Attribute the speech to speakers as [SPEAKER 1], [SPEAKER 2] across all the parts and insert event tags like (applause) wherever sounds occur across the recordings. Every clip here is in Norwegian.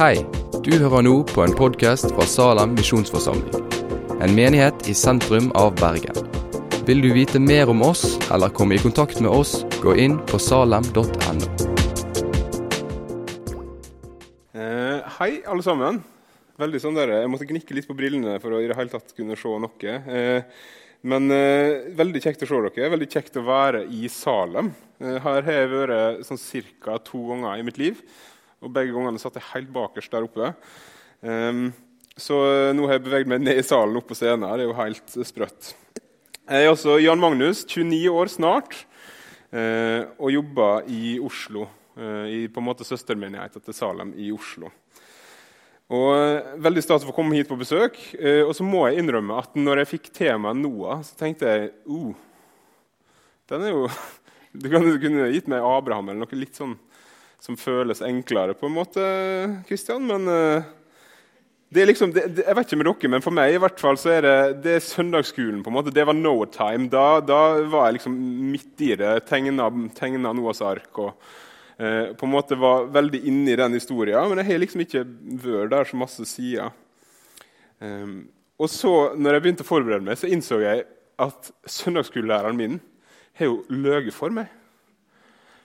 [SPEAKER 1] Hei, du hører nå på en podkast fra Salem misjonsforsamling. En menighet i sentrum av Bergen. Vil du vite mer om oss eller komme i kontakt med oss, gå inn på salem.no.
[SPEAKER 2] Eh, hei, alle sammen. Veldig sånn der, Jeg måtte gnikke litt på brillene for å i det hele tatt kunne se noe. Eh, men eh, veldig kjekt å se dere. Veldig kjekt å være i Salem. Eh, her har jeg vært sånn cirka to ganger i mitt liv. Og begge gangene satt jeg helt bakerst der oppe. Um, så eh, nå har jeg beveget meg ned i salen opp på scenen. Det er jo helt sprøtt. Jeg er også Jan Magnus, 29 år snart, eh, og jobber i Oslo. Eh, I på en måte søstermenigheten til Salem i Oslo. Og eh, Veldig stas å få komme hit på besøk. Eh, og så må jeg innrømme at når jeg fikk temaet Noah, så tenkte jeg uh, den er jo, (laughs) Du kunne gitt meg Abraham eller noe litt sånn som føles enklere, på en måte, Kristian. Men uh, det er liksom, det, det, jeg vet ikke med dere, men for meg i hvert fall så er det, det er søndagsskolen. på en måte, Det var no time. Da, da var jeg liksom midt i det. Tegna, tegna Noas ark. og uh, på en måte var veldig inne i den historien, men jeg har liksom ikke vært der så masse sider. Um, og så, når jeg begynte å forberede meg, så innså jeg at søndagsskolelæreren min har jo løyet for meg.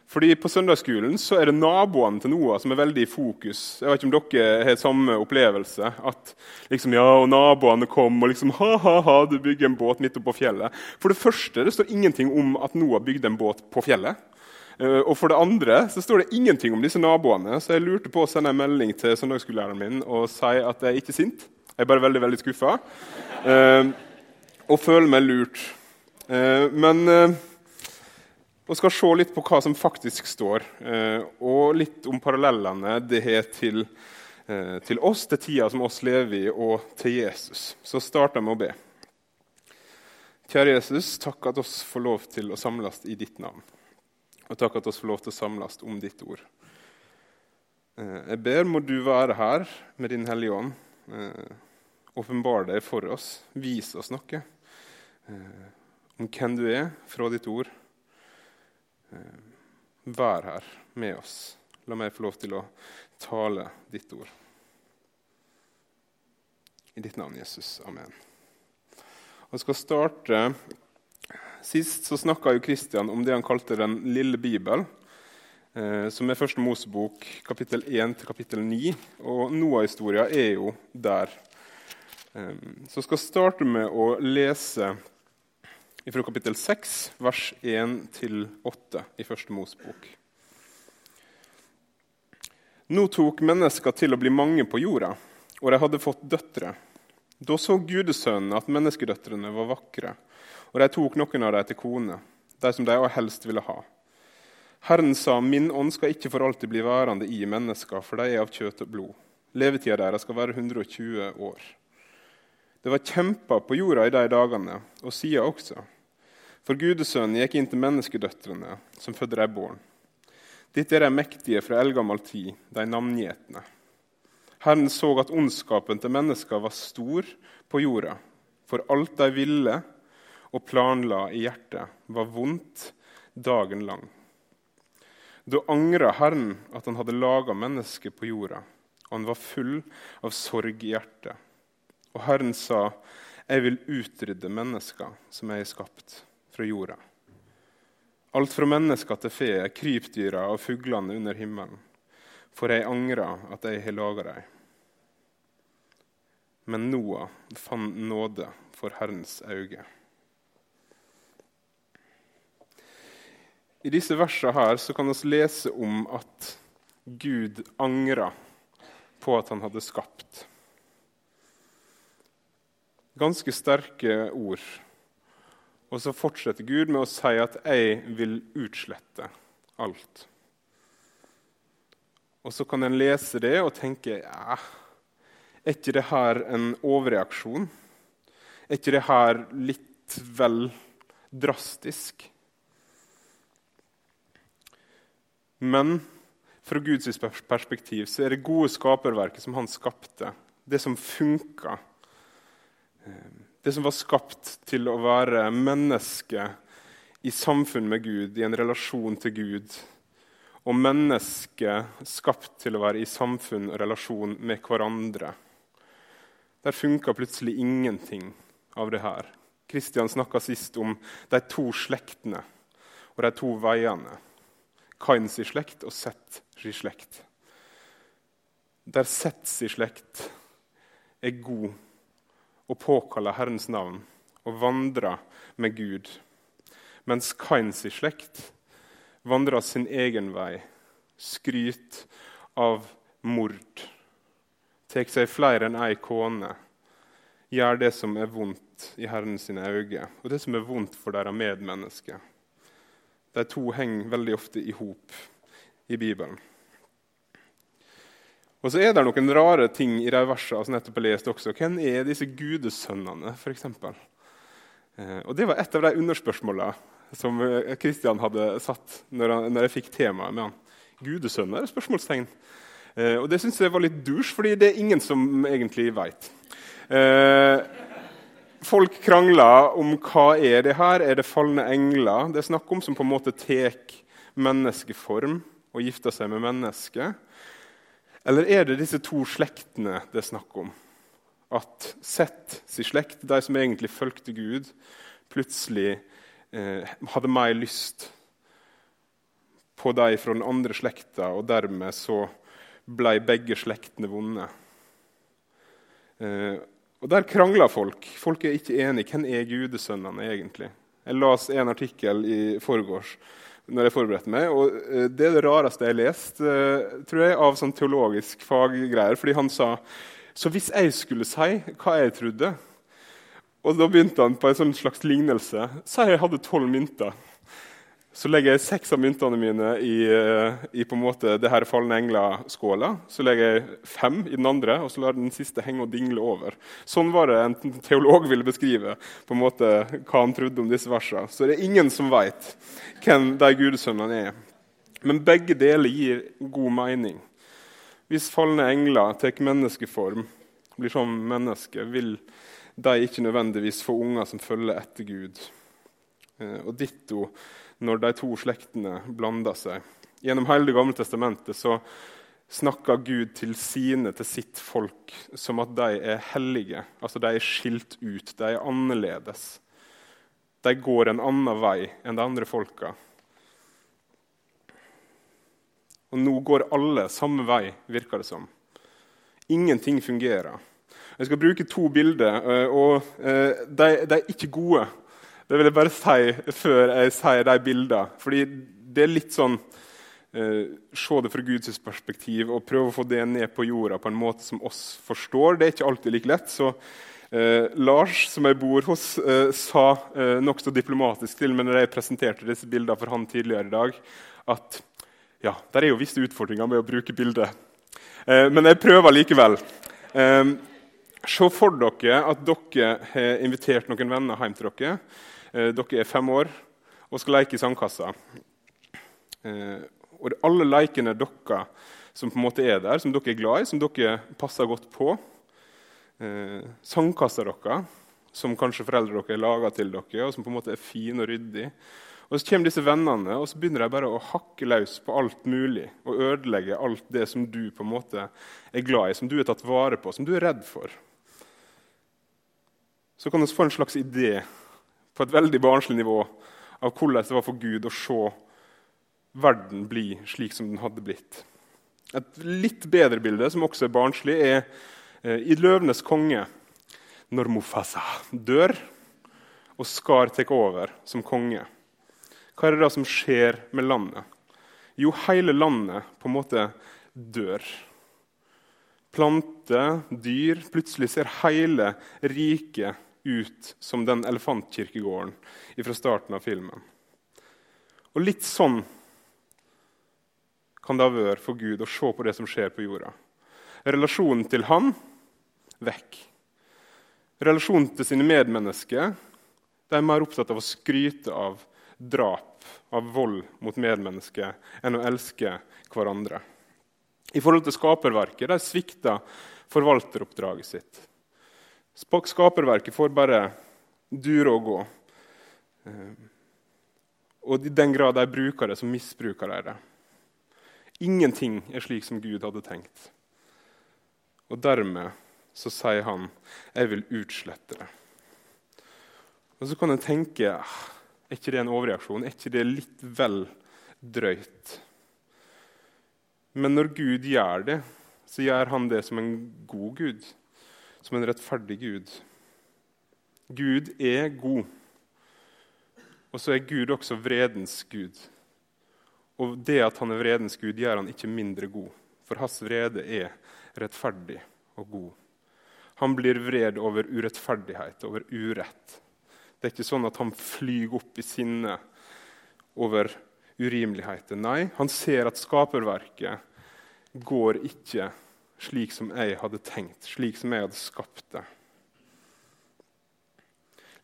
[SPEAKER 2] Fordi På søndagsskolen så er det naboene til Noah som er veldig i fokus. Jeg vet ikke om dere har samme opplevelse. At liksom, ja, og naboene kom og liksom ha-ha-ha, du bygger en båt midt oppe på fjellet. For det første det står ingenting om at Noah bygde en båt på fjellet. Uh, og for det andre så står det ingenting om disse naboene. Så jeg lurte på å sende en melding til søndagsskolelæreren min og si at jeg er ikke sint. Jeg er bare veldig veldig skuffa. Uh, og føler meg lurt. Uh, men og skal se litt på hva som faktisk står, eh, og litt om parallellene det har til, eh, til oss, til tida som oss lever i, og til Jesus. Så starter jeg med å be. Kjære Jesus, takk at oss får lov til å samles i ditt navn. Og takk at oss får lov til å samles om ditt ord. Eh, jeg ber, må du være her med Din Hellige Ånd. Åpenbar deg for oss. Vis oss noe om hvem du er fra ditt ord. Eh, vær her med oss. La meg få lov til å tale ditt ord. I ditt navn, Jesus. Amen. Og skal starte Sist så snakka Kristian om det han kalte Den lille bibel, eh, som er Første Mosebok, kapittel 1 til kapittel 9. Og Noah-historia er jo der. Eh, så skal starte med å lese fra kapittel 6, vers 1-8 i Første Mosbok. Nå tok mennesker til å bli mange på jorda, og de hadde fått døtre. Da så gudesønnene at menneskedøtrene var vakre, og de tok noen av dem til kone, de som de helst ville ha. Herren sa, min ånd skal ikke for alltid bli værende i mennesker, for de er av kjøtt og blod. Levetida deres skal være 120 år. Det var kjemper på jorda i de dagene, og sida også. For gudesønnen gikk inn til menneskedøtrene, som fødte ei barn. Dette er de mektige fra eldgammel tid, de navngjetne. Herren så at ondskapen til mennesker var stor på jorda, for alt de ville og planla i hjertet, var vondt dagen lang. Da angra Herren at han hadde laga mennesket på jorda, og han var full av sorg i hjertet. Og Herren sa, 'Jeg vil utrydde mennesker som jeg har skapt' fra jorda. Alt fra mennesker til fe, krypdyra og fuglene under himmelen. For jeg angrer at jeg har laga dem. Men Noah fant nåde for Herrens øyne. I disse versene her så kan vi lese om at Gud angra på at han hadde skapt. Ganske sterke ord og så fortsetter Gud med å si at 'jeg vil utslette alt'. Og så kan en lese det og tenke ja, er ikke det her en overreaksjon? Er ikke det her litt vel drastisk? Men fra Guds perspektiv så er det gode skaperverket som han skapte, det som funka, eh, det som var skapt til å være menneske i samfunn med Gud, i en relasjon til Gud. og mennesket skapt til å være i samfunn og relasjon med hverandre. Der funka plutselig ingenting av det her. Kristian snakka sist om de to slektene og de to veiene. Kains slekt og Sett slekt. Der Setts slekt er god og påkaller Herrens navn og vandrer med Gud, mens Kains slekt vandrer sin egen vei, skryt av mord, tar seg flere enn ei kone, gjør det som er vondt i Herren sine øyne, og det som er vondt for deres medmennesker. De to henger veldig ofte i hop i Bibelen. Og så er det noen rare ting i de versene som nettopp har lest også. Hvem er disse gudesønnene, f.eks.? Eh, og det var et av de underspørsmålene som Kristian eh, hadde satt når, han, når jeg fikk temaet med han. Gudesønner? spørsmålstegn. Eh, og det syns jeg var litt dusj, fordi det er ingen som egentlig veit. Folk krangler om hva er det her Er det falne engler det er snakk om, som på en måte tar menneskeform og gifter seg med mennesker? Eller er det disse to slektene det er snakk om? At Sett sin slekt, de som egentlig fulgte Gud, plutselig eh, hadde mer lyst på de fra den andre slekta, og dermed så ble begge slektene vonde. Eh, og Der krangler folk. Folk er ikke enige. Hvem er gudesønnene egentlig? Jeg las en artikkel i forgårs når jeg forberedte meg, og eh, det er det rareste jeg har lest eh, tror jeg, av sånn teologisk faggreier. Fordi han sa så hvis jeg skulle si hva jeg trodde og Da begynte han på en sånn slags lignelse. Si jeg hadde tolv mynter. Så legger jeg seks av myntene mine i, eh, i på en måte det her falne engler-skåla. Så legger jeg fem i den andre, og så lar den siste henge og dingle over. Sånn var det en teolog ville beskrive på en måte hva han trodde om disse versene. Så det er ingen som veit hvem de gudesønnene er. Men begge deler gir god mening. Hvis falne engler tar menneskeform, blir som mennesker, vil de ikke nødvendigvis få unger som følger etter Gud. Eh, og ditto når de to slektene blanda seg. Gjennom hele Det gamle testamentet så snakker Gud til sine, til sitt folk, som at de er hellige. Altså de er skilt ut, de er annerledes. De går en annen vei enn de andre folka. Og nå går alle samme vei, virker det som. Ingenting fungerer. Jeg skal bruke to bilder, eh, og eh, de, de er ikke gode. Det vil jeg bare si før jeg sier de bildene. Fordi det er litt sånn eh, Se det fra Guds perspektiv og prøve å få det ned på jorda på en måte som oss forstår. Det er ikke alltid like lett. Så eh, Lars, som jeg bor hos, eh, sa eh, nokså diplomatisk til meg når jeg presenterte disse bildene for han tidligere i dag, at ja, det er jo visse utfordringer med å bruke bilder. Eh, men jeg prøver likevel. Eh, se for dere at dere har invitert noen venner hjem til dere. Eh, dere er fem år og skal leke i sandkassa. Eh, og alle lekene dere som på en måte er der, som dere er glad i, som dere passer godt på. Eh, sandkassa deres, som kanskje foreldrene deres har laga til dere, og som på en måte er fin og ryddig. Og Så kommer disse vennene og så begynner de bare å hakke løs på alt mulig og ødelegge alt det som du på en måte er glad i, som du er tatt vare på, som du er redd for. Så kan vi få en slags idé på et veldig barnslig nivå av hvordan det var for Gud å se verden bli slik som den hadde blitt. Et litt bedre bilde, som også er barnslig, er eh, i 'Løvenes konge', når Mufasa dør og Skar tar over som konge. Hva er det da som skjer med landet? Jo, hele landet på en måte dør. Planter, dyr Plutselig ser hele riket ut som den elefantkirkegården fra starten av filmen. Og litt sånn kan det ha vært for Gud å se på det som skjer på jorda. Relasjonen til han vekk. Relasjonen til sine medmennesker de er mer opptatt av å skryte av drap, av vold mot medmennesker, enn å elske hverandre. I forhold til skaperverket de svikta forvalteroppdraget sitt. Skaperverket får bare dure og gå. Eh, og i den grad de bruker det, så misbruker de det. Ingenting er slik som Gud hadde tenkt. Og dermed så sier han, 'Jeg vil utslette det'. Og Så kan en tenke ah, er ikke det en overreaksjon? Er ikke det litt vel drøyt? Men når Gud gjør det, så gjør han det som en god Gud, som en rettferdig Gud. Gud er god. Og så er Gud også vredens Gud. Og det at han er vredens Gud, gjør han ikke mindre god. For hans vrede er rettferdig og god. Han blir vred over urettferdighet, over urett. Det er ikke sånn at han flyr opp i sinne over urimeligheter. Nei, han ser at skaperverket går ikke slik som jeg hadde tenkt, slik som jeg hadde skapt det.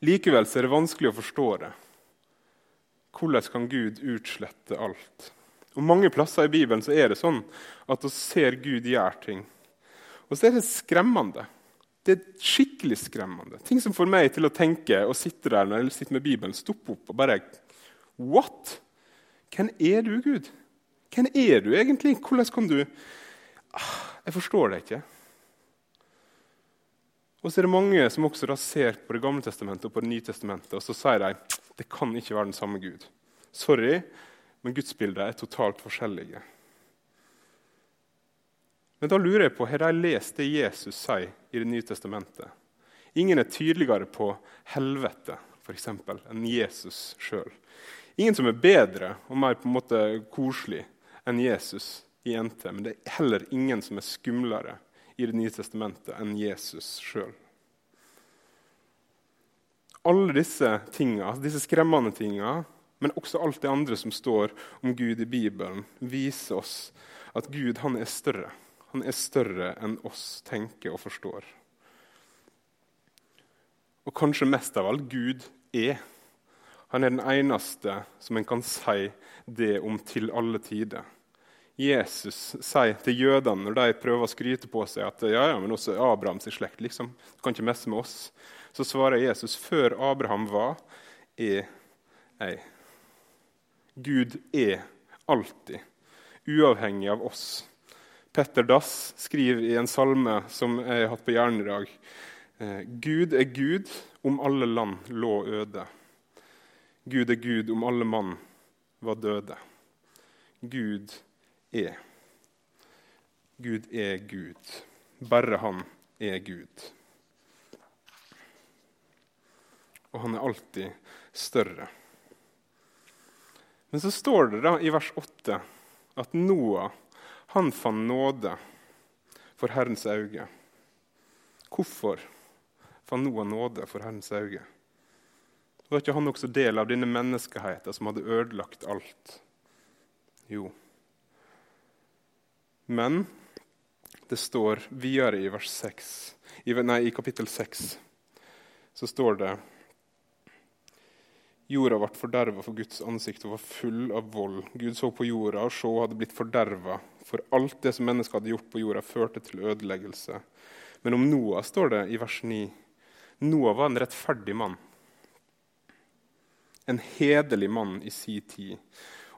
[SPEAKER 2] Likevel er det vanskelig å forstå det. Hvordan kan Gud utslette alt? Og Mange plasser i Bibelen så er det sånn at vi ser Gud gjøre ting. Og så er det skremmende. Det er skikkelig skremmende. Ting som får meg til å tenke og sitte der når jeg sitter med Bibelen, stoppe opp og bare What? Hvem er du, Gud? Hvem er du egentlig? Hvordan kan du Jeg forstår det ikke. Og så er det mange som også ser på Det gamle testamentet og på Det nye testamentet, og så sier de det kan ikke være den samme Gud. Sorry, men gudsbildene er totalt forskjellige. Men da lurer jeg på, har de lest det Jesus sier i Det nye testamentet? Ingen er tydeligere på helvete for eksempel, enn Jesus sjøl. Ingen som er bedre og mer på en måte koselig enn Jesus i NT, men det er heller ingen som er skumlere i Det nye testamentet enn Jesus sjøl. Alle disse tinga, disse skremmende tinga, men også alt det andre som står om Gud i Bibelen, viser oss at Gud han er større. Han er større enn oss tenker og forstår. Og kanskje mest av alt Gud er. Han er den eneste som en kan si det om til alle tider. Jesus sier til jødene når de prøver å skryte på seg at ja, ja, men også Abrahams slekt liksom, du kan ikke messe med oss, så svarer Jesus før Abraham var, er jeg. Gud er alltid, uavhengig av oss. Petter Dass skriver i en salme som jeg har hatt på hjernen i dag eh, Gud er Gud om alle land lå øde. Gud er Gud om alle mann var døde. Gud er. Gud er Gud. Bare han er Gud. Og han er alltid større. Men så står det da i vers 8 at Noah han fant nåde for Herrens øyne. Hvorfor fant Noah nåde for Herrens øyne? Var ikke han også del av denne menneskeheten som hadde ødelagt alt? Jo. Men det står videre i, vers 6, i, nei, i kapittel 6 så står det Jorda ble forderva for Guds ansikt og var full av vold. Gud så på jorda, og så hadde blitt forderva, for alt det som mennesket hadde gjort på jorda, førte til ødeleggelse. Men om Noah står det i vers 9 Noah var en rettferdig mann. En hederlig mann i si tid.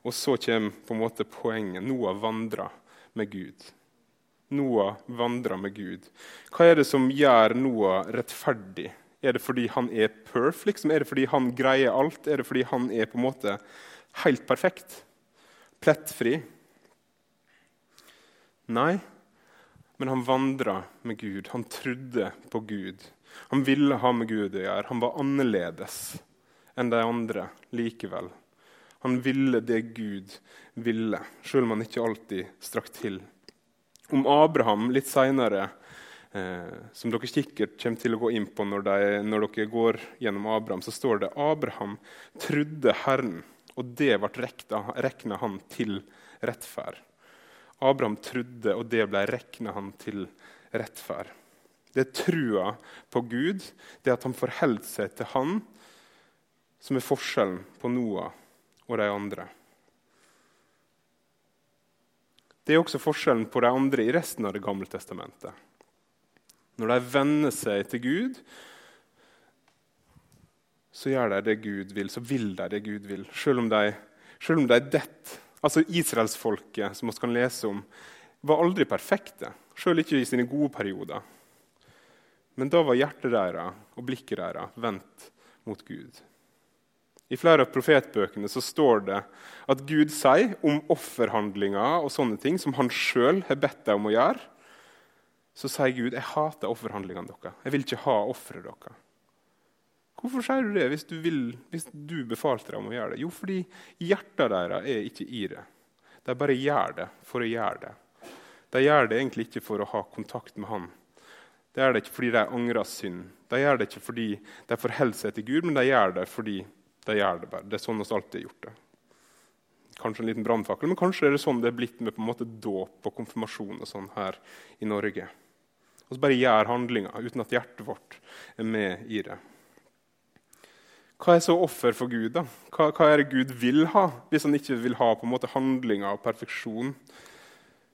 [SPEAKER 2] Og så kommer på en måte poenget. Noah vandra med Gud. Noah vandrer med Gud. Hva er det som gjør Noah rettferdig? Er det fordi han er perf? Liksom? Er det fordi han greier alt? Er det fordi han er på en måte helt perfekt? Plettfri? Nei, men han vandra med Gud. Han trodde på Gud. Han ville ha med Gud å gjøre. Han var annerledes enn de andre likevel. Han ville det Gud ville, selv om han ikke alltid strakk til. Om Abraham litt seinere, eh, som dere sikkert kommer til å gå inn på når, de, når dere går gjennom Abraham, så står det Abraham trodde Herren, og det ble regna han til rettferd. Abraham trodde, og det ble regna han til rettferd. Det er trua på Gud, det at han forholder seg til Han, som er forskjellen på Noah og de andre. Det er også forskjellen på de andre i resten av Det gamle testamentet. Når de venner seg til Gud, så gjør de det Gud vil, så vil de det Gud vil. Selv om de, selv om de detter Altså Israelsfolket, som vi kan lese om, var aldri perfekte, sjøl ikke i sine gode perioder. Men da var hjertet deres og blikket deres vendt mot Gud. I flere av profetbøkene så står det at Gud sier om offerhandlinger og sånne ting som han sjøl har bedt deg om å gjøre. Så sier Gud jeg hater offerhandlingene deres. Jeg vil ikke ha offeret deres. Hvorfor sier du det hvis du, vil, hvis du befalte dem om å gjøre det? Jo, fordi hjertet deres er ikke i det. De bare gjør det for å gjøre det. De gjør det egentlig ikke for å ha kontakt med Han. De gjør det ikke fordi de angrer synd. De gjør det ikke fordi de forholder seg til Gud, men de gjør det fordi de gjør det bare. Det er sånn vi alltid har gjort det. Kanskje en liten brannfakkel, men kanskje er det sånn det er blitt med på en måte dåp og konfirmasjon og sånn her i Norge. Så bare gjør handlinga uten at hjertet vårt er med i det. Hva er så offer for Gud? da? Hva, hva er det Gud vil ha, hvis han ikke vil ha på en måte handlinger og perfeksjon?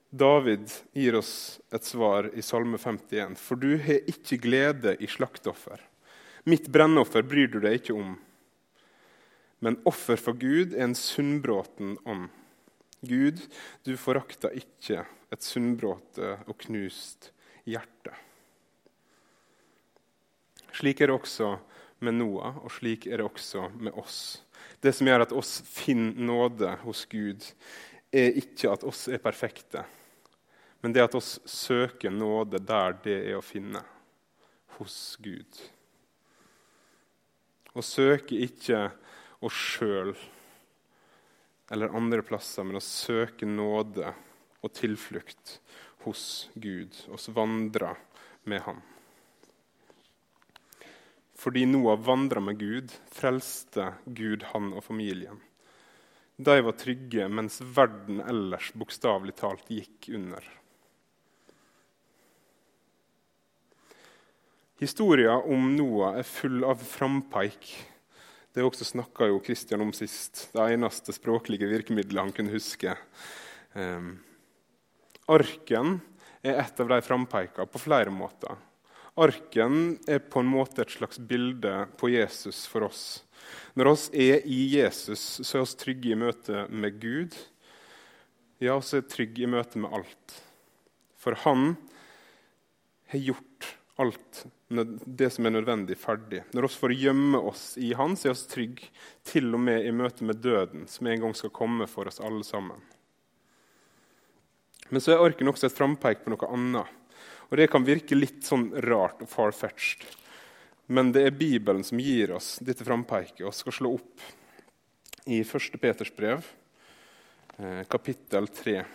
[SPEAKER 2] David gir oss et svar i Salme 51. For du har ikke glede i slaktoffer. Mitt brennoffer bryr du deg ikke om. Men offer for Gud er en sunnbråten ånd. Gud, du forakter ikke et sunnbråte og knust hjerte. Slik er det også med Noah, og slik er det også med oss. Det som gjør at oss finner nåde hos Gud, er ikke at oss er perfekte, men det at oss søker nåde der det er å finne, hos Gud. Å søke ikke oss sjøl eller andre plasser, men å søke nåde og tilflukt hos Gud. Oss vandre med Han. Fordi Noah vandra med Gud, frelste Gud han og familien. De var trygge, mens verden ellers bokstavelig talt gikk under. Historien om Noah er full av frampeik det også snakka jo Kristian om sist. Det eneste språklige virkemidlet han kunne huske. Um, arken er et av de frampeika på flere måter. Arken er på en måte et slags bilde på Jesus for oss. Når oss er i Jesus, så er vi trygge i møte med Gud. Ja, vi er trygge i møte med alt. For han har gjort alt det som er nødvendig, ferdig. Når vi får gjemme oss i Han, så er vi trygge til og med i møte med døden, som en gang skal komme for oss alle sammen. Men så er arken også et frampeik på noe annet. Og Det kan virke litt sånn rart og far-fetched. Men det er Bibelen som gir oss dette frampeiket. Vi skal slå opp i 1. Peters brev, eh, kapittel 3,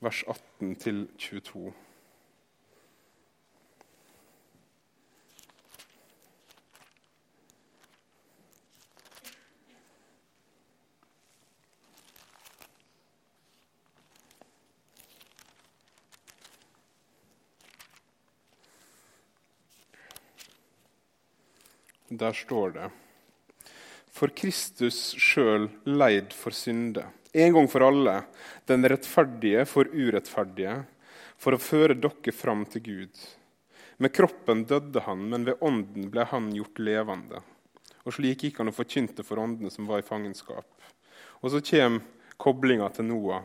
[SPEAKER 2] vers 18 22. Der står det For Kristus sjøl leid for synde, en gang for alle, den rettferdige for urettferdige, for å føre dere fram til Gud. Med kroppen døde han, men ved ånden ble han gjort levende. Og slik gikk han og forkynte for åndene som var i fangenskap. Og så kommer koblinga til Noah.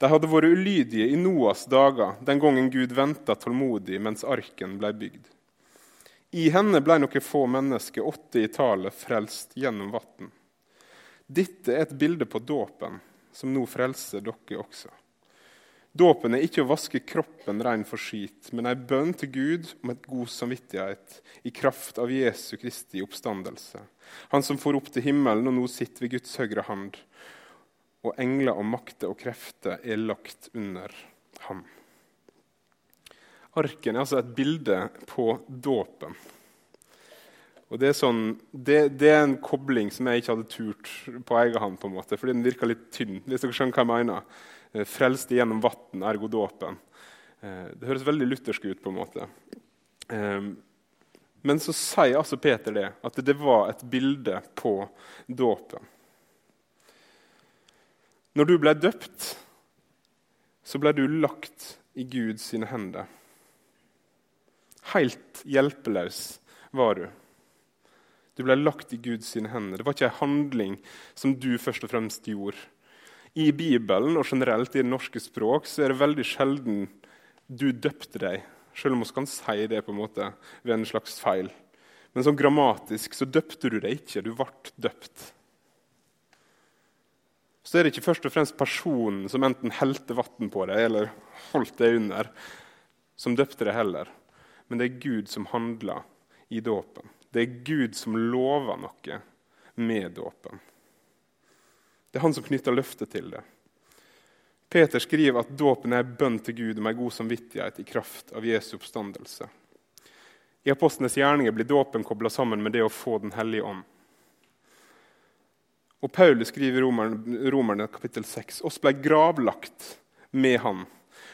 [SPEAKER 2] De hadde vært ulydige i Noas dager, den gangen Gud venta tålmodig mens arken ble bygd. I henne ble noen få mennesker, åtte i tallet, frelst gjennom vann. Dette er et bilde på dåpen, som nå frelser dere også. Dåpen er ikke å vaske kroppen ren for skit, men ei bønn til Gud om et god samvittighet i kraft av Jesu Kristi oppstandelse. Han som for opp til himmelen og nå sitter ved Guds høyre hand. Og engler og makter og krefter er lagt under ham. Arken er altså et bilde på dåpen. Og det er, sånn, det, det er, en kobling som jeg ikke hadde turt på egen hånd, på en måte, fordi den virka litt tynn. hvis dere skjønner hva jeg mener. Eh, frelst gjennom vann, ergo dåpen. Eh, det høres veldig luthersk ut. på en måte. Eh, men så sier altså Peter det, at det var et bilde på dåpen. Når du ble døpt, så ble du lagt i Guds hender. Helt hjelpeløs var du. Du ble lagt i Guds hender. Det var ikke en handling som du først og fremst gjorde. I Bibelen og generelt i det norske språk så er det veldig sjelden du døpte deg, selv om vi kan si det på en måte ved en slags feil. Men sånn grammatisk så døpte du deg ikke, du ble døpt. Så er det ikke først og fremst personen som enten helte vann på deg eller holdt deg under, som døpte deg heller. Men det er Gud som handler i dåpen. Det er Gud som lover noe med dåpen. Det er han som knytter løftet til det. Peter skriver at dåpen er bønn til Gud om ei god samvittighet i kraft av Jesu oppstandelse. I apostlenes gjerninger blir dåpen kobla sammen med det å få Den hellige ånd. Og Paulus skriver i Romerne, Romerne kapittel 6 oss ble gravlagt med Han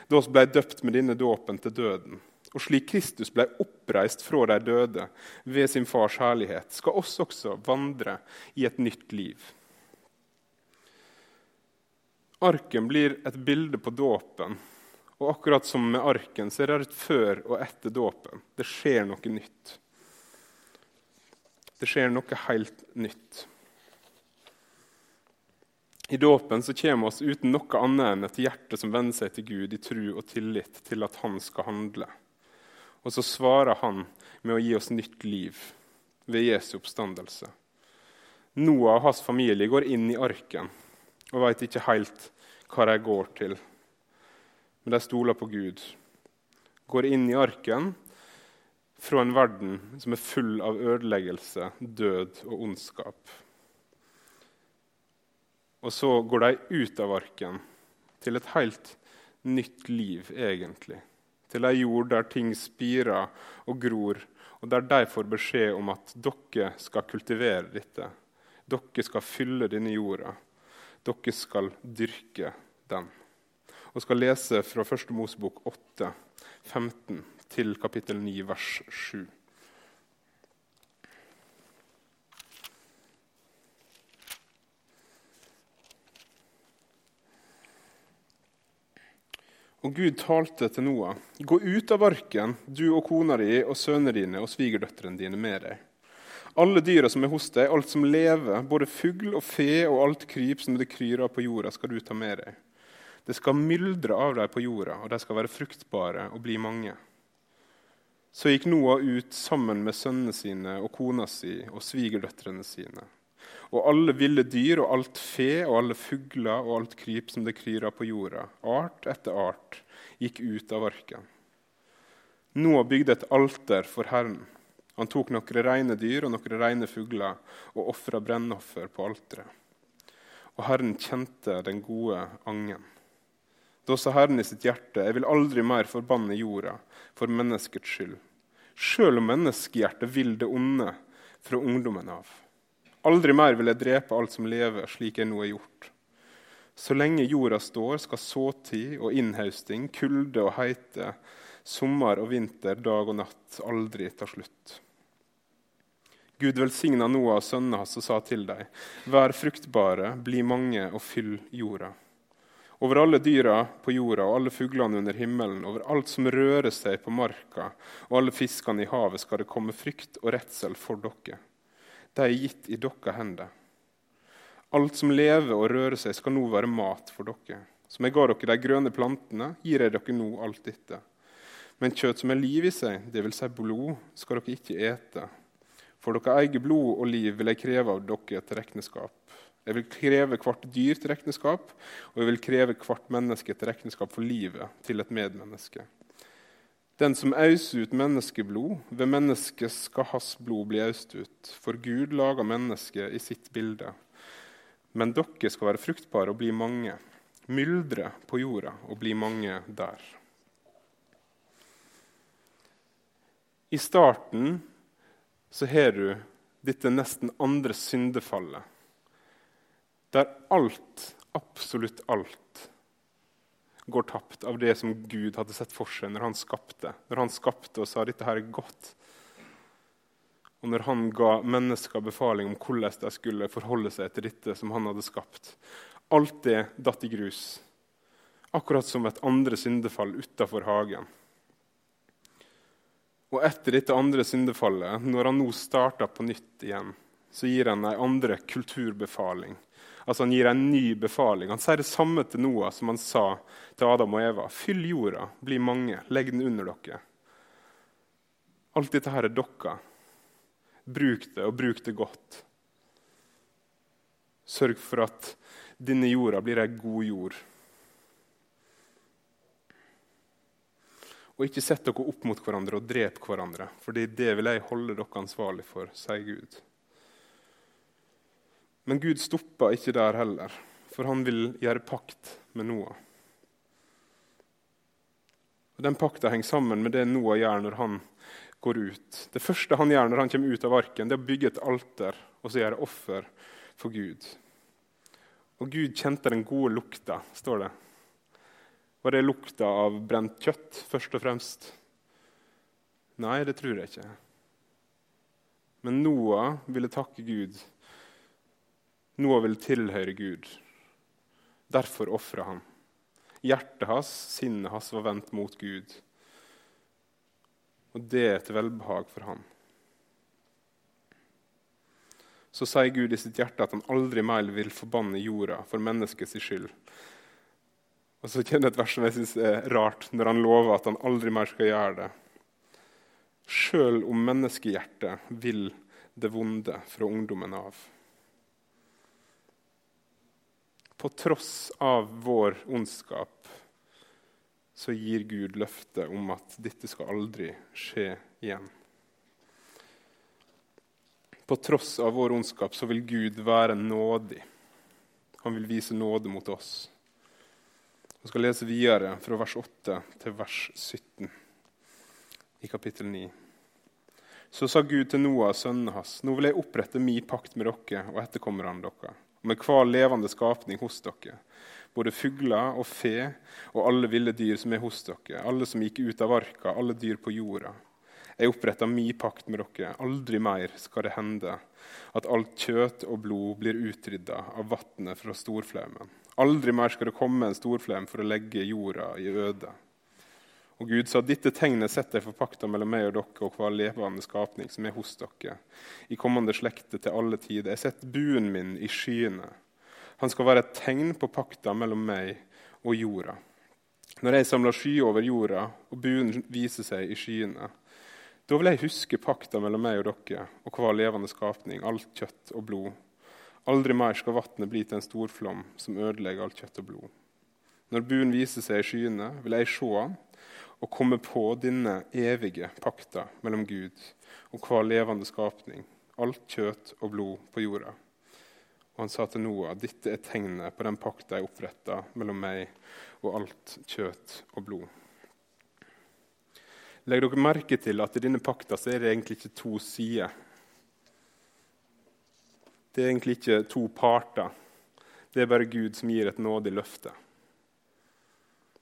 [SPEAKER 2] da oss ble døpt med denne dåpen til døden. Og slik Kristus ble oppreist fra de døde ved sin fars herlighet, skal oss også vandre i et nytt liv. Arken blir et bilde på dåpen. Og akkurat som med arken så er det et før og etter dåpen. Det skjer noe nytt. Det skjer noe helt nytt. I dåpen så kommer oss uten noe annet enn et hjerte som venner seg til Gud i tro og tillit til at Han skal handle. Og så svarer Han med å gi oss nytt liv ved Jesu oppstandelse. Noah og hans familie går inn i arken og veit ikke helt hva de går til. Men de stoler på Gud. Går inn i arken fra en verden som er full av ødeleggelse, død og ondskap. Og så går de ut av arken til et helt nytt liv, egentlig. Til ei jord der ting spirer og gror, og der de får beskjed om at dere skal kultivere dette. Dere skal fylle denne jorda. Dere skal dyrke den. Og skal lese fra 1. Mosebok 8, 15 til kapittel 9, vers 7. Og Gud talte til Noah.: Gå ut av arken, du og kona di og sønnene dine og svigerdøtrene dine med deg. Alle dyra som er hos deg, alt som lever, både fugl og fe og alt kryp som det kryr av på jorda, skal du ta med deg. Det skal myldre av dem på jorda, og de skal være fruktbare og bli mange. Så gikk Noah ut sammen med sønnene sine og kona si og svigerdøtrene sine. Og alle ville dyr og alt fe og alle fugler og alt kryp som det kryr av på jorda, art etter art, gikk ut av arken. Noah bygde et alter for Herren han tok noen reine dyr og noen reine fugler og ofra brennoffer på alteret. Og Herren kjente den gode angen. Da sa Herren i sitt hjerte, jeg vil aldri mer forbanne jorda for menneskets skyld, sjøl om menneskehjertet vil det onde fra ungdommen av. Aldri mer vil jeg drepe alt som lever, slik jeg nå har gjort. Så lenge jorda står, skal såtid og innhausting, kulde og heite, sommer og vinter, dag og natt aldri ta slutt. Gud velsigna Noah og sønnene hans og sa til dem.: Vær fruktbare, bli mange og fyll jorda. Over alle dyra på jorda og alle fuglene under himmelen, over alt som rører seg på marka, og alle fiskene i havet, skal det komme frykt og redsel for dere. De er gitt i deres hender. Alt som lever og rører seg, skal nå være mat for dere. Som jeg ga dere de grønne plantene, gir jeg dere nå alt dette. Men kjøtt som er liv i seg, dvs. Si blod, skal dere ikke ete for dere eier blod og liv vil jeg kreve av dere til regnskap. Jeg vil kreve hvert dyr til regnskap, og jeg vil kreve hvert menneske til regnskap for livet til et medmenneske. Den som auser ut menneskeblod, ved mennesket skal hans blod bli øst ut. For Gud lager mennesket i sitt bilde. Men dere skal være fruktbare og bli mange. Myldre på jorda og bli mange der. I starten så har du dette nesten andre syndefallet, der alt, absolutt alt, går tapt av det som Gud hadde sett for seg når han skapte. Når han skapte og sa dette her er godt. Og når han ga mennesker befaling om hvordan de skulle forholde seg til dette som han hadde skapt. Alt det datt i grus. Akkurat som et andre syndefall utafor hagen. Og etter dette andre syndefallet, når han nå starter på nytt igjen, så gir han ei andre kulturbefaling. Altså Han gir en ny befaling. Han sier det samme til Noah som han sa til Adam og Eva. Fyll jorda, bli mange, legg den under dere. Alt dette her er dere. Bruk det, og bruk det godt. Sørg for at denne jorda blir ei god jord. Og ikke sett dere opp mot hverandre og drep hverandre, for det vil jeg holde dere ansvarlig for, sier Gud. Men Gud stopper ikke der heller, for han vil gjøre pakt med Noah. Og Den pakta henger sammen med det Noah gjør når han går ut. Det første han gjør når han kommer ut av arken, det er å bygge et alter og så gjøre offer for Gud. Og Gud kjente den gode lukta, står det. Var det lukta av brent kjøtt først og fremst? Nei, det tror jeg ikke. Men Noah ville takke Gud noe vil tilhøre Gud. Derfor ofra han. Hjertet hans, sinnet hans, var vendt mot Gud. Og det er til velbehag for han. Så sier Gud i sitt hjerte at han aldri mer vil forbanne jorda for menneskets skyld. Og så kjenner jeg et vers som jeg synes er rart, når han lover at han aldri mer skal gjøre det. Sjøl om menneskehjertet vil det vonde fra ungdommen av. På tross av vår ondskap så gir Gud løftet om at dette skal aldri skje igjen. På tross av vår ondskap så vil Gud være nådig. Han vil vise nåde mot oss. Vi skal lese videre fra vers 8 til vers 17 i kapittel 9. Så sa Gud til Noah, sønnen hans, nå vil jeg opprette min pakt med dere og etterkommerne deres og med hver levende skapning hos dere, både fugler og fe og alle ville dyr som er hos dere, alle som gikk ut av arka, alle dyr på jorda. Jeg oppretter min pakt med dere. Aldri mer skal det hende at alt kjøtt og blod blir utrydda av vannet fra storflaumen. Aldri mer skal det komme en storflaum for å legge jorda i øde. Og Gud sa, dette tegnet setter jeg for pakta mellom meg og dere og hver levende skapning som er hos dere, i kommende slekter til alle tider. Jeg setter buen min i skyene. Han skal være et tegn på pakta mellom meg og jorda. Når jeg samler sky over jorda, og buen viser seg i skyene, da vil jeg huske pakta mellom meg og dere og hver levende skapning, alt kjøtt og blod. Aldri mer skal vannet bli til en storflom som ødelegger alt kjøtt og blod. Når buen viser seg i skyene, vil jeg se han å komme på denne evige pakta mellom Gud og hver levende skapning, alt kjøtt og blod på jorda. Og han sa til Noah, dette er tegnet på den pakta jeg oppretta mellom meg og alt kjøtt og blod. Legg dere merke til at i denne pakta er det egentlig ikke to sider. Det er egentlig ikke to parter. Det er bare Gud som gir et nådig løfte.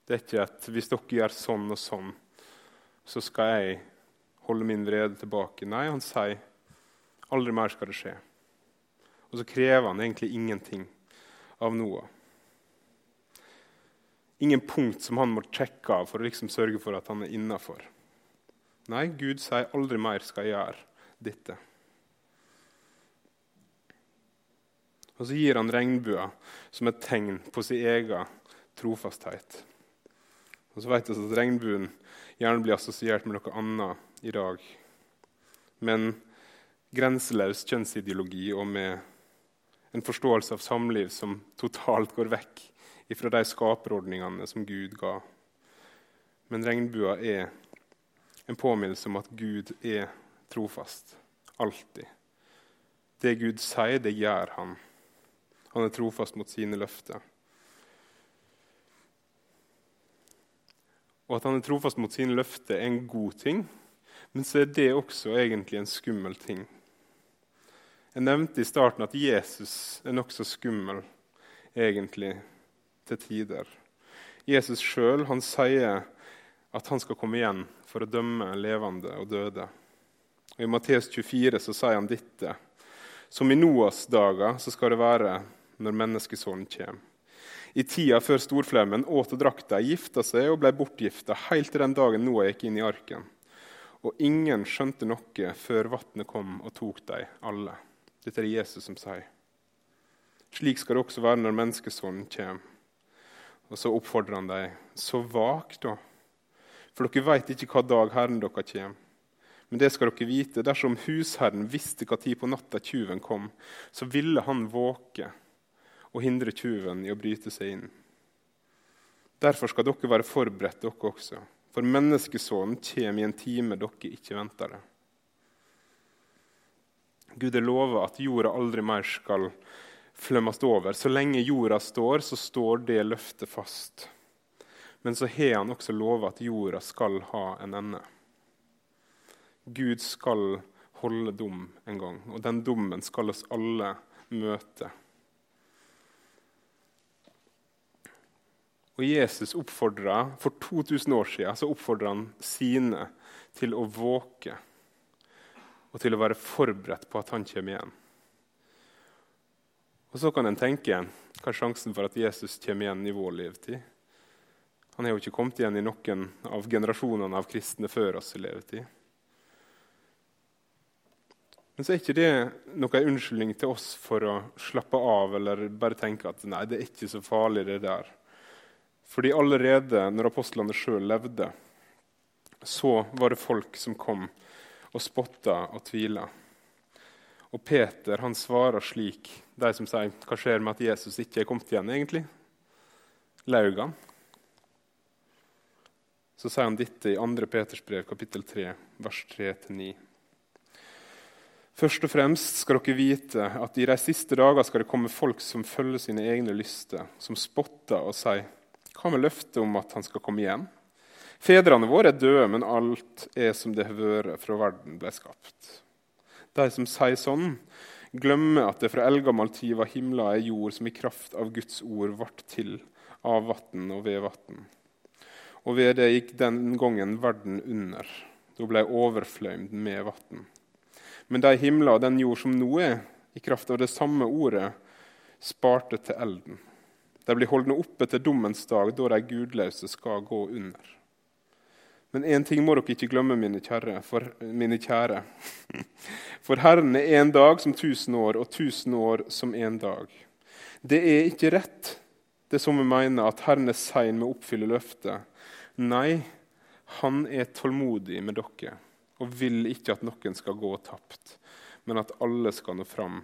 [SPEAKER 2] Det er ikke at hvis dere gjør sånn og sånn, så skal jeg holde min vrede tilbake. Nei, han sier aldri mer skal det skje. Og så krever han egentlig ingenting av Noah. Ingen punkt som han må sjekke av for å liksom sørge for at han er innafor. Nei, Gud sier aldri mer skal jeg gjøre dette. Og så gir han regnbua som et tegn på sin egen trofasthet. Og så vet vi at regnbuen gjerne blir assosiert med noe annet i dag. Men grenseløs kjønnsideologi og med en forståelse av samliv som totalt går vekk fra de skaperordningene som Gud ga. Men regnbua er en påminnelse om at Gud er trofast. Alltid. Det Gud sier, det gjør han. Han er trofast mot sine løfter. Og at han er trofast mot sine løfter, er en god ting. Men så er det også egentlig en skummel ting. Jeg nevnte i starten at Jesus er nokså skummel egentlig til tider. Jesus sjøl sier at han skal komme igjen for å dømme levende og døde. Og I Matteus 24 så sier han dette. Som i Noas dager så skal det være når menneskesonen kommer. I tida før storflaumen åt og drakk de, gifta seg og ble bortgifta, helt til den dagen Noah gikk inn i arken. Og ingen skjønte noe før vannet kom og tok dem alle. Dette er det Jesus som sier. Slik skal det også være når menneskesonen kommer. Og så oppfordrer han dem. Så vak, da. For dere veit ikke hva dag Herren dere kommer. Men det skal dere vite, dersom husherren visste hva tid på natta tyven kom, så ville han våke og hindre tyven i å bryte seg inn. Derfor skal dere være forberedt, dere også. For menneskesonen kommer i en time dere ikke venter det. Gud er lova at jorda aldri mer skal flømmes over. Så lenge jorda står, så står det løftet fast. Men så har han også lova at jorda skal ha en ende. Gud skal holde dom en gang, og den dommen skal oss alle møte. Og Jesus oppfordra, For 2000 år siden så han sine til å våke og til å være forberedt på at han kommer igjen. Og Så kan en tenke hva er sjansen for at Jesus kommer igjen i vår levetid? Han har jo ikke kommet igjen i noen av generasjonene av kristne før oss i levetid. Men så er ikke det noen unnskyldning til oss for å slappe av eller bare tenke at nei, det er ikke så farlig, det der. Fordi allerede når apostlene sjøl levde, så var det folk som kom og spotta og tvila. Og Peter han svarer slik, de som sier hva skjer med at Jesus ikke er kommet igjen, egentlig? Laug han? Så sier han dette i 2. Peters brev, kapittel 3, vers 3-9. Først og fremst skal dere vite at i de siste dager skal det komme folk som følger sine egne lyster, som spotter og sier Hva med løftet om at han skal komme igjen? Fedrene våre er døde, men alt er som det har vært fra verden ble skapt. De som sier sånn, glemmer at det fra eldgammel tid var himla ei jord som i kraft av Guds ord ble til av vann og ved vann. Og ved det gikk den gangen verden under. Da ble overfløymd med vann. Men de himla og den jord som nå er, i kraft av det samme ordet, sparte til elden. De blir holdne oppe til dommens dag, da de gudløse skal gå under. Men én ting må dere ikke glemme, mine kjære. For, mine kjære. (laughs) for Herren er én dag som tusen år, og tusen år som én dag. Det er ikke rett, det som vi mener, at Herren er sein med å oppfylle løftet. Nei, han er tålmodig med dere og vil ikke at noen skal gå tapt, men at alle skal nå fram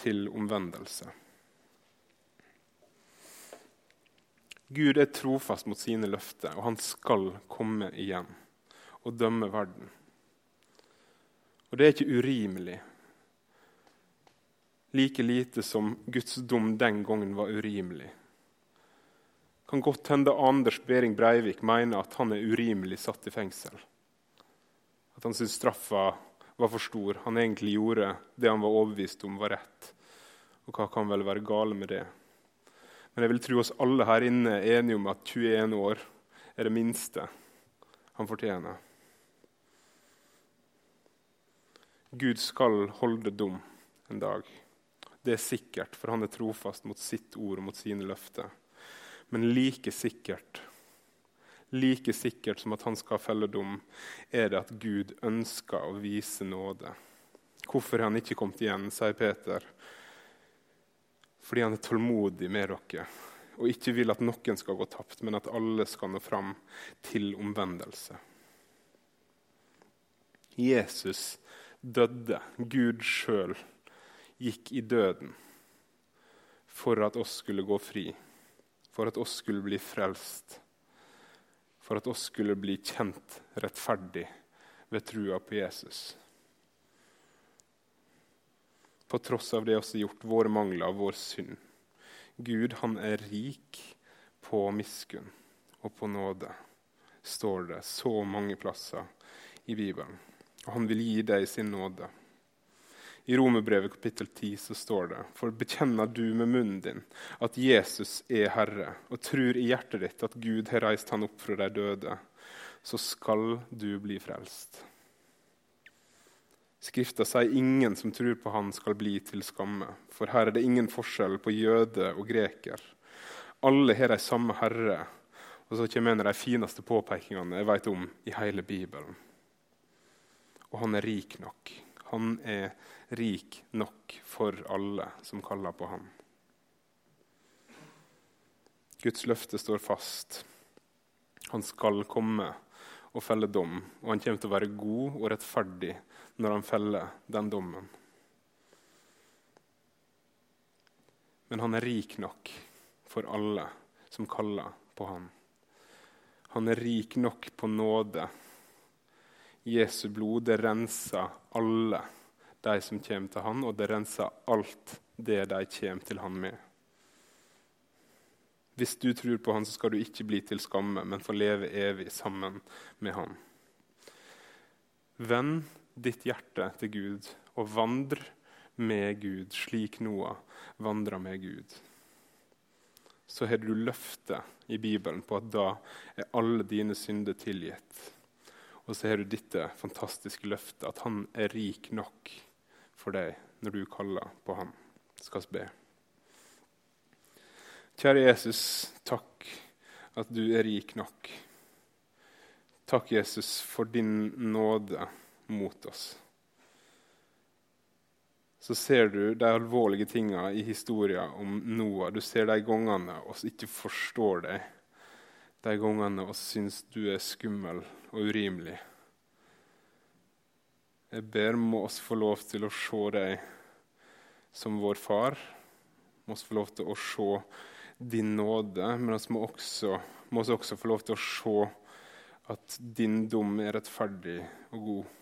[SPEAKER 2] til omvendelse. Gud er trofast mot sine løfter, og han skal komme igjen og dømme verden. Og det er ikke urimelig, like lite som Guds dom den gangen var urimelig. Kan godt hende Anders Behring Breivik mener at han er urimelig satt i fengsel. At han syns straffa var for stor. Han egentlig gjorde det han var overbevist om var rett. Og hva kan vel være gale med det? Men jeg vil tro oss alle her inne er enige om at 21 år er det minste han fortjener. Gud skal holde dom en dag. Det er sikkert, for han er trofast mot sitt ord og mot sine løfter. Men like sikkert like sikkert som at han skal felle dom, er det at Gud ønsker å vise nåde. Hvorfor er han ikke kommet igjen, sier Peter. Fordi han er tålmodig med dere og ikke vil at noen skal gå tapt, men at alle skal nå fram til omvendelse. Jesus døde. Gud sjøl gikk i døden for at oss skulle gå fri, for at oss skulle bli frelst for at oss skulle bli kjent rettferdig ved trua på Jesus. På tross av det også gjort våre mangler og vår synd. Gud, han er rik på miskunn og på nåde, står det så mange plasser i Bibelen. Og han vil gi deg sin nåde. I Romerbrevet kapittel 10 så står det For bekjenner du med munnen din at Jesus er Herre, og tror i hjertet ditt at Gud har reist han opp fra de døde, så skal du bli frelst. Skrifta sier ingen som tror på Han, skal bli til skamme. For her er det ingen forskjell på jøde og greker. Alle har de samme Herre. Og så kommer en av de fineste påpekingene jeg vet om i hele Bibelen. Og han er rik nok. Han er rik nok for alle som kaller på ham. Guds løfte står fast. Han skal komme og felle dom, og han kommer til å være god og rettferdig når han feller den dommen. Men han er rik nok for alle som kaller på han. Han er rik nok på nåde. Jesu blod det renser alle de som kommer til han, og det renser alt det de kommer til han med. Hvis du tror på han, så skal du ikke bli til skamme, men få leve evig sammen med han. Vend ditt hjerte til Gud og vandr med Gud, slik Noah vandra med Gud. Så har du løftet i Bibelen på at da er alle dine synder tilgitt. Og så har du dette fantastiske løftet, at han er rik nok for deg når du kaller på ham. Skal vi be. Kjære Jesus, takk at du er rik nok. Takk, Jesus, for din nåde mot oss. Så ser du de alvorlige tingene i historien om Noah. Du ser de gangene oss ikke forstår deg. De gangene oss syns du er skummel og urimelig. Jeg ber må oss få lov til å se deg som vår far. Må oss få lov til å se din nåde, men vi må må også få lov til å se at din dom er rettferdig og god.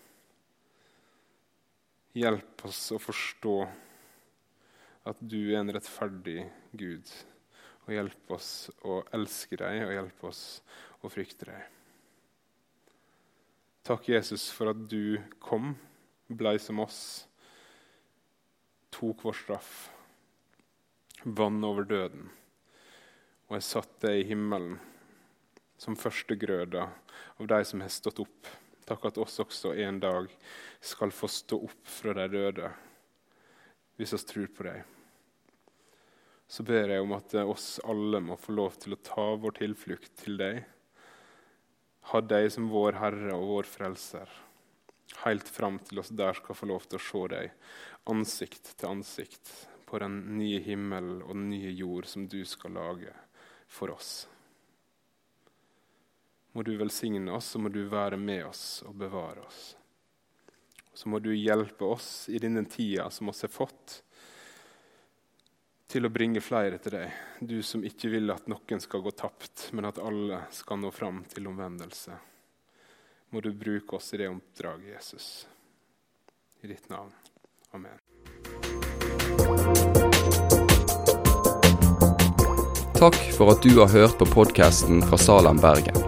[SPEAKER 2] Hjelp oss å forstå at du er en rettferdig Gud. Og hjelp oss å elske deg, og hjelp oss å frykte deg. Takk, Jesus, for at du kom, blei som oss, tok vår straff, vann over døden og jeg satt deg i himmelen som førstegrøda av de som har stått opp. Takk at oss også en dag skal få stå opp fra de døde, hvis oss tror på deg. Så ber jeg om at oss alle må få lov til å ta vår tilflukt til deg. Ha deg som vår Herre og vår Frelser, helt fram til oss der skal få lov til å se deg ansikt til ansikt på den nye himmel og den nye jord som du skal lage for oss. Må du velsigne oss, så må du være med oss og bevare oss. Så må du hjelpe oss i denne tida som oss har fått, til å bringe flere til deg. Du som ikke vil at noen skal gå tapt, men at alle skal nå fram til omvendelse. Må du bruke oss i det oppdraget, Jesus. I ditt navn. Amen.
[SPEAKER 1] Takk for at du har hørt på podkasten fra Salem, Bergen.